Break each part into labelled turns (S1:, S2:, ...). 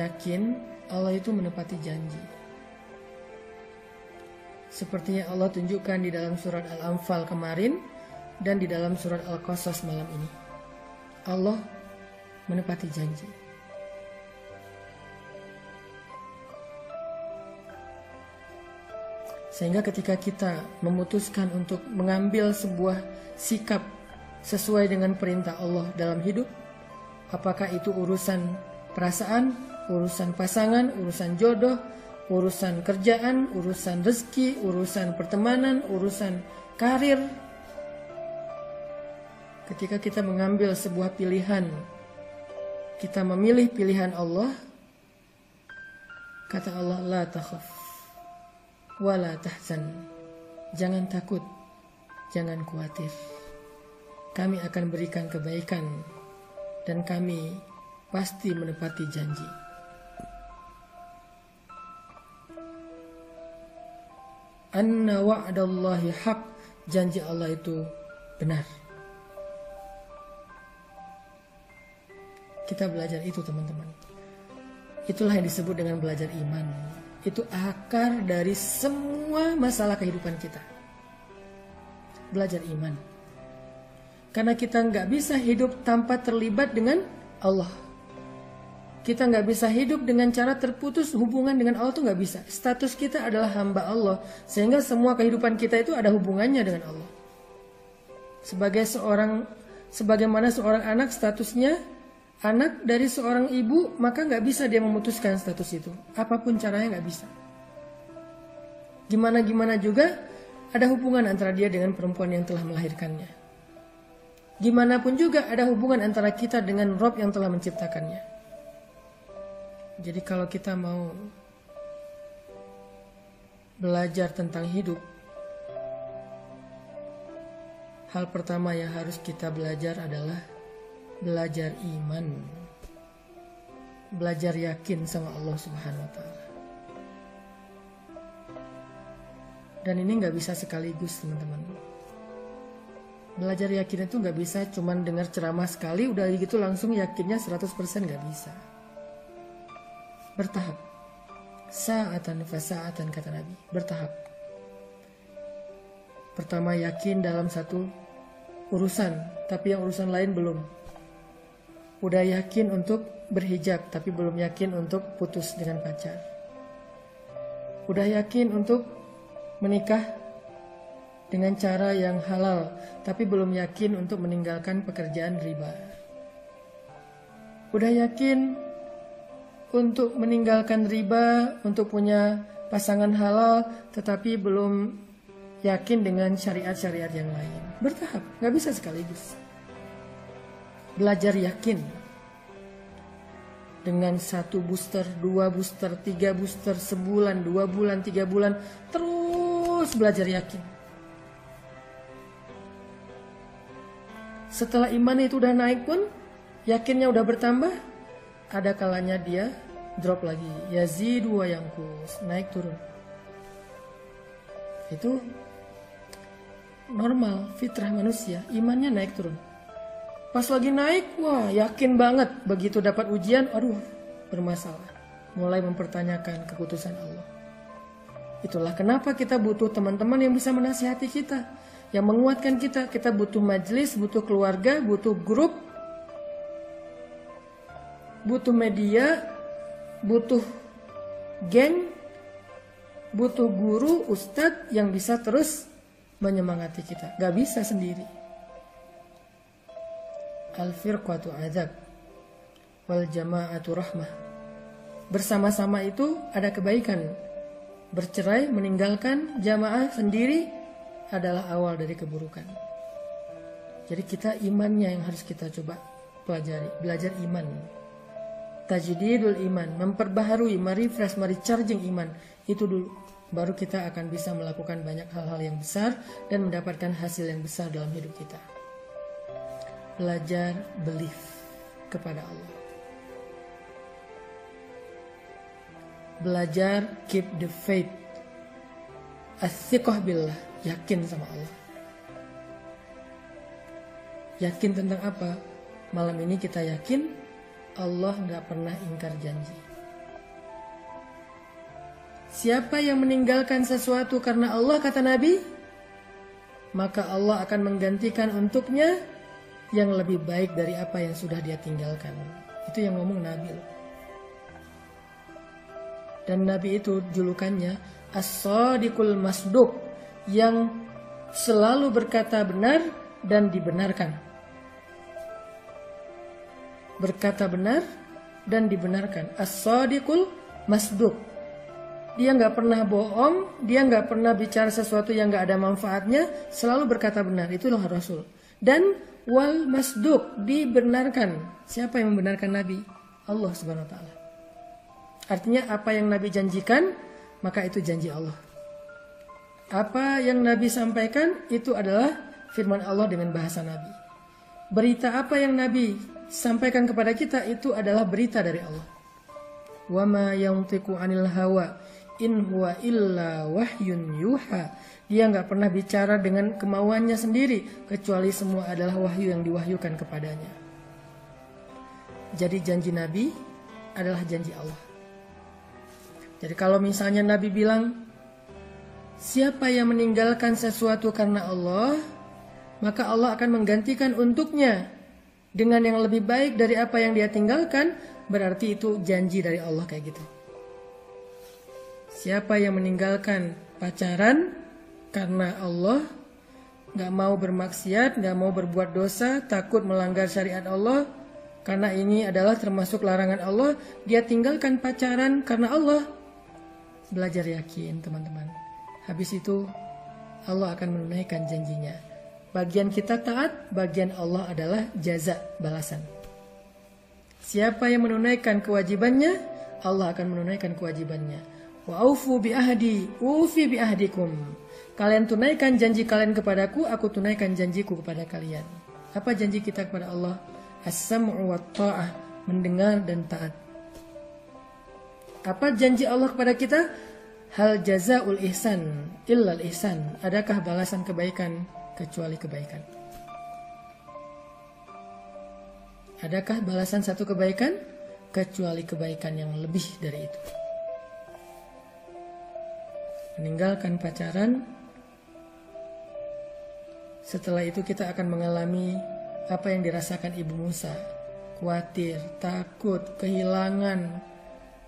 S1: yakin Allah itu menepati janji. Sepertinya Allah tunjukkan di dalam surat Al-Anfal kemarin dan di dalam surat Al-Qasas malam ini. Allah menepati janji. Sehingga ketika kita memutuskan untuk mengambil sebuah sikap sesuai dengan perintah Allah dalam hidup, apakah itu urusan perasaan, urusan pasangan, urusan jodoh, urusan kerjaan, urusan rezeki, urusan pertemanan, urusan karir. Ketika kita mengambil sebuah pilihan, kita memilih pilihan Allah, kata Allah, la takhaf, wa la tahzan. Jangan takut, jangan khawatir. Kami akan berikan kebaikan dan kami pasti menepati janji. Anna wa'dallahi haq janji Allah itu benar. Kita belajar itu teman-teman. Itulah yang disebut dengan belajar iman. Itu akar dari semua masalah kehidupan kita. Belajar iman. Karena kita nggak bisa hidup tanpa terlibat dengan Allah. Kita nggak bisa hidup dengan cara terputus hubungan dengan Allah tuh nggak bisa. Status kita adalah hamba Allah, sehingga semua kehidupan kita itu ada hubungannya dengan Allah. Sebagai seorang, sebagaimana seorang anak statusnya anak dari seorang ibu, maka nggak bisa dia memutuskan status itu. Apa pun caranya nggak bisa. Gimana gimana juga ada hubungan antara dia dengan perempuan yang telah melahirkannya. Gimana pun juga ada hubungan antara kita dengan Rob yang telah menciptakannya. Jadi kalau kita mau belajar tentang hidup, hal pertama yang harus kita belajar adalah belajar iman. Belajar yakin sama Allah Subhanahu wa taala. Dan ini nggak bisa sekaligus, teman-teman. Belajar yakin itu nggak bisa cuman dengar ceramah sekali udah gitu langsung yakinnya 100% nggak bisa bertahap. Sa'atan fasa'atan kata Nabi, bertahap. Pertama yakin dalam satu urusan, tapi yang urusan lain belum. Udah yakin untuk berhijab, tapi belum yakin untuk putus dengan pacar. Udah yakin untuk menikah dengan cara yang halal, tapi belum yakin untuk meninggalkan pekerjaan riba. Udah yakin untuk meninggalkan riba, untuk punya pasangan halal, tetapi belum yakin dengan syariat-syariat yang lain. Bertahap, nggak bisa sekaligus. Belajar yakin dengan satu booster, dua booster, tiga booster, sebulan, dua bulan, tiga bulan, terus belajar yakin. Setelah iman itu udah naik pun, yakinnya udah bertambah, ada kalanya dia drop lagi. Yazidu wa yangkus naik turun. Itu normal fitrah manusia. Imannya naik turun. Pas lagi naik wah yakin banget. Begitu dapat ujian aduh bermasalah. Mulai mempertanyakan keputusan Allah. Itulah kenapa kita butuh teman-teman yang bisa menasihati kita yang menguatkan kita. Kita butuh majelis butuh keluarga butuh grup butuh media, butuh geng, butuh guru, ustadz yang bisa terus menyemangati kita. Gak bisa sendiri. Al-firqatu adab wal jama'atu rahmah. Bersama-sama itu ada kebaikan. Bercerai, meninggalkan jamaah sendiri adalah awal dari keburukan. Jadi kita imannya yang harus kita coba pelajari, belajar iman tajdidul iman, memperbaharui, merefresh, merecharging iman. Itu dulu baru kita akan bisa melakukan banyak hal-hal yang besar dan mendapatkan hasil yang besar dalam hidup kita. Belajar belief kepada Allah. Belajar keep the faith. Asyikoh billah, yakin sama Allah. Yakin tentang apa? Malam ini kita yakin Allah nggak pernah ingkar janji. Siapa yang meninggalkan sesuatu karena Allah kata Nabi, maka Allah akan menggantikan untuknya yang lebih baik dari apa yang sudah dia tinggalkan. Itu yang ngomong Nabi. Dan Nabi itu julukannya As-Sadiqul Masduq yang selalu berkata benar dan dibenarkan. Berkata benar dan dibenarkan. As-Sadiqul Masduq dia nggak pernah bohong, dia nggak pernah bicara sesuatu yang nggak ada manfaatnya, selalu berkata benar. Itulah Rasul. Dan wal masduk dibenarkan. Siapa yang membenarkan Nabi? Allah Subhanahu wa taala. Artinya apa yang Nabi janjikan, maka itu janji Allah. Apa yang Nabi sampaikan itu adalah firman Allah dengan bahasa Nabi. Berita apa yang Nabi sampaikan kepada kita itu adalah berita dari Allah. Wama yantiqu anil hawa in huwa illa wahyun yuha. Dia nggak pernah bicara dengan kemauannya sendiri, kecuali semua adalah wahyu yang diwahyukan kepadanya. Jadi janji Nabi adalah janji Allah. Jadi kalau misalnya Nabi bilang, siapa yang meninggalkan sesuatu karena Allah, maka Allah akan menggantikan untuknya dengan yang lebih baik dari apa yang dia tinggalkan, berarti itu janji dari Allah kayak gitu. Siapa yang meninggalkan pacaran karena Allah nggak mau bermaksiat, nggak mau berbuat dosa, takut melanggar syariat Allah, karena ini adalah termasuk larangan Allah, dia tinggalkan pacaran karena Allah. Belajar yakin teman-teman. Habis itu Allah akan menunaikan janjinya. Bagian kita taat, bagian Allah adalah jaza balasan. Siapa yang menunaikan kewajibannya, Allah akan menunaikan kewajibannya. Wa aufu bi ahdi, ufi bi ahdikum. Kalian tunaikan janji kalian kepadaku, aku tunaikan janjiku kepada kalian. Apa janji kita kepada Allah? As-sam'u wa ta'ah, mendengar dan taat. Apa janji Allah kepada kita? Hal jazaul ihsan illal ihsan. Adakah balasan kebaikan kecuali kebaikan? Adakah balasan satu kebaikan kecuali kebaikan yang lebih dari itu? meninggalkan pacaran. Setelah itu kita akan mengalami apa yang dirasakan Ibu Musa. Khawatir, takut, kehilangan.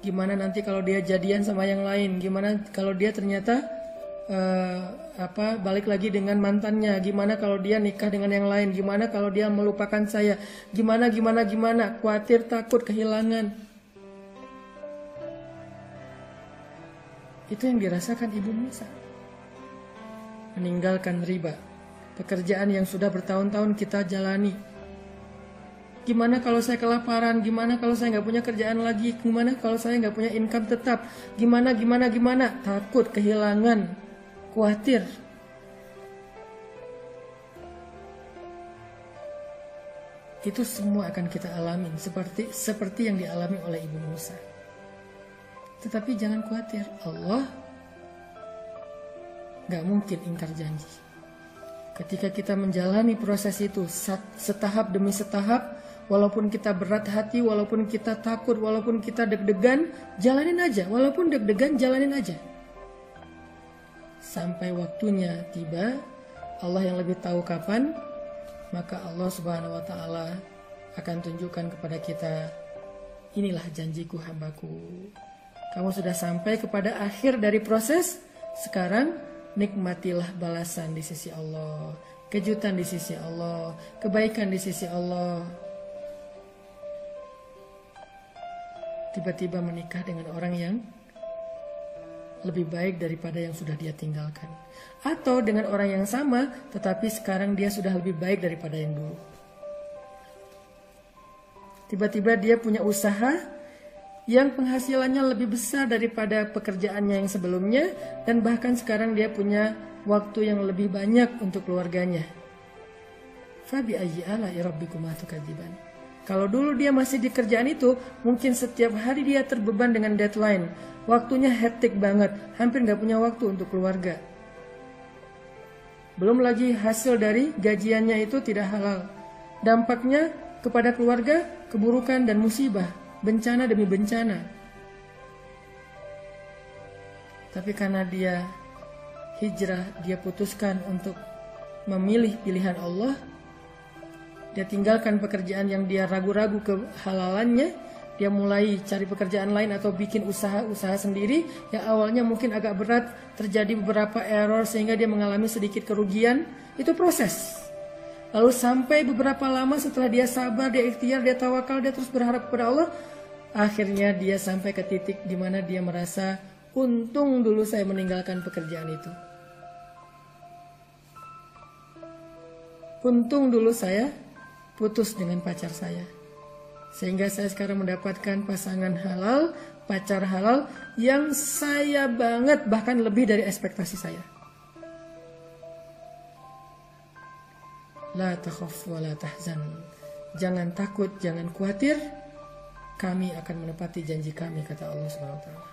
S1: Gimana nanti kalau dia jadian sama yang lain? Gimana kalau dia ternyata uh, apa balik lagi dengan mantannya? Gimana kalau dia nikah dengan yang lain? Gimana kalau dia melupakan saya? Gimana gimana gimana? Khawatir, takut, kehilangan. Itu yang dirasakan Ibu Musa. Meninggalkan riba. Pekerjaan yang sudah bertahun-tahun kita jalani. Gimana kalau saya kelaparan? Gimana kalau saya nggak punya kerjaan lagi? Gimana kalau saya nggak punya income tetap? Gimana, gimana, gimana? Takut, kehilangan, khawatir. Itu semua akan kita alami seperti seperti yang dialami oleh Ibu Musa. Tetapi jangan khawatir, Allah gak mungkin ingkar janji. Ketika kita menjalani proses itu setahap demi setahap, walaupun kita berat hati, walaupun kita takut, walaupun kita deg-degan, jalanin aja. Walaupun deg-degan, jalanin aja. Sampai waktunya tiba, Allah yang lebih tahu kapan, maka Allah Subhanahu wa taala akan tunjukkan kepada kita inilah janjiku hambaku kamu sudah sampai kepada akhir dari proses. Sekarang nikmatilah balasan di sisi Allah, kejutan di sisi Allah, kebaikan di sisi Allah. Tiba-tiba menikah dengan orang yang lebih baik daripada yang sudah dia tinggalkan. Atau dengan orang yang sama, tetapi sekarang dia sudah lebih baik daripada yang dulu. Tiba-tiba dia punya usaha yang penghasilannya lebih besar daripada pekerjaannya yang sebelumnya dan bahkan sekarang dia punya waktu yang lebih banyak untuk keluarganya. Fabi ayyi ala tukadziban. Kalau dulu dia masih di kerjaan itu, mungkin setiap hari dia terbeban dengan deadline. Waktunya hektik banget, hampir nggak punya waktu untuk keluarga. Belum lagi hasil dari gajiannya itu tidak halal. Dampaknya kepada keluarga, keburukan dan musibah bencana demi bencana. Tapi karena dia hijrah, dia putuskan untuk memilih pilihan Allah. Dia tinggalkan pekerjaan yang dia ragu-ragu kehalalannya. Dia mulai cari pekerjaan lain atau bikin usaha-usaha sendiri yang awalnya mungkin agak berat, terjadi beberapa error sehingga dia mengalami sedikit kerugian. Itu proses. Lalu sampai beberapa lama setelah dia sabar, dia ikhtiar, dia tawakal, dia terus berharap kepada Allah, akhirnya dia sampai ke titik di mana dia merasa untung dulu saya meninggalkan pekerjaan itu. Untung dulu saya putus dengan pacar saya. Sehingga saya sekarang mendapatkan pasangan halal, pacar halal yang saya banget bahkan lebih dari ekspektasi saya. La takhaf wa la tahzan. Jangan takut, jangan khawatir. Kami akan menepati janji kami kata Allah Subhanahu wa taala.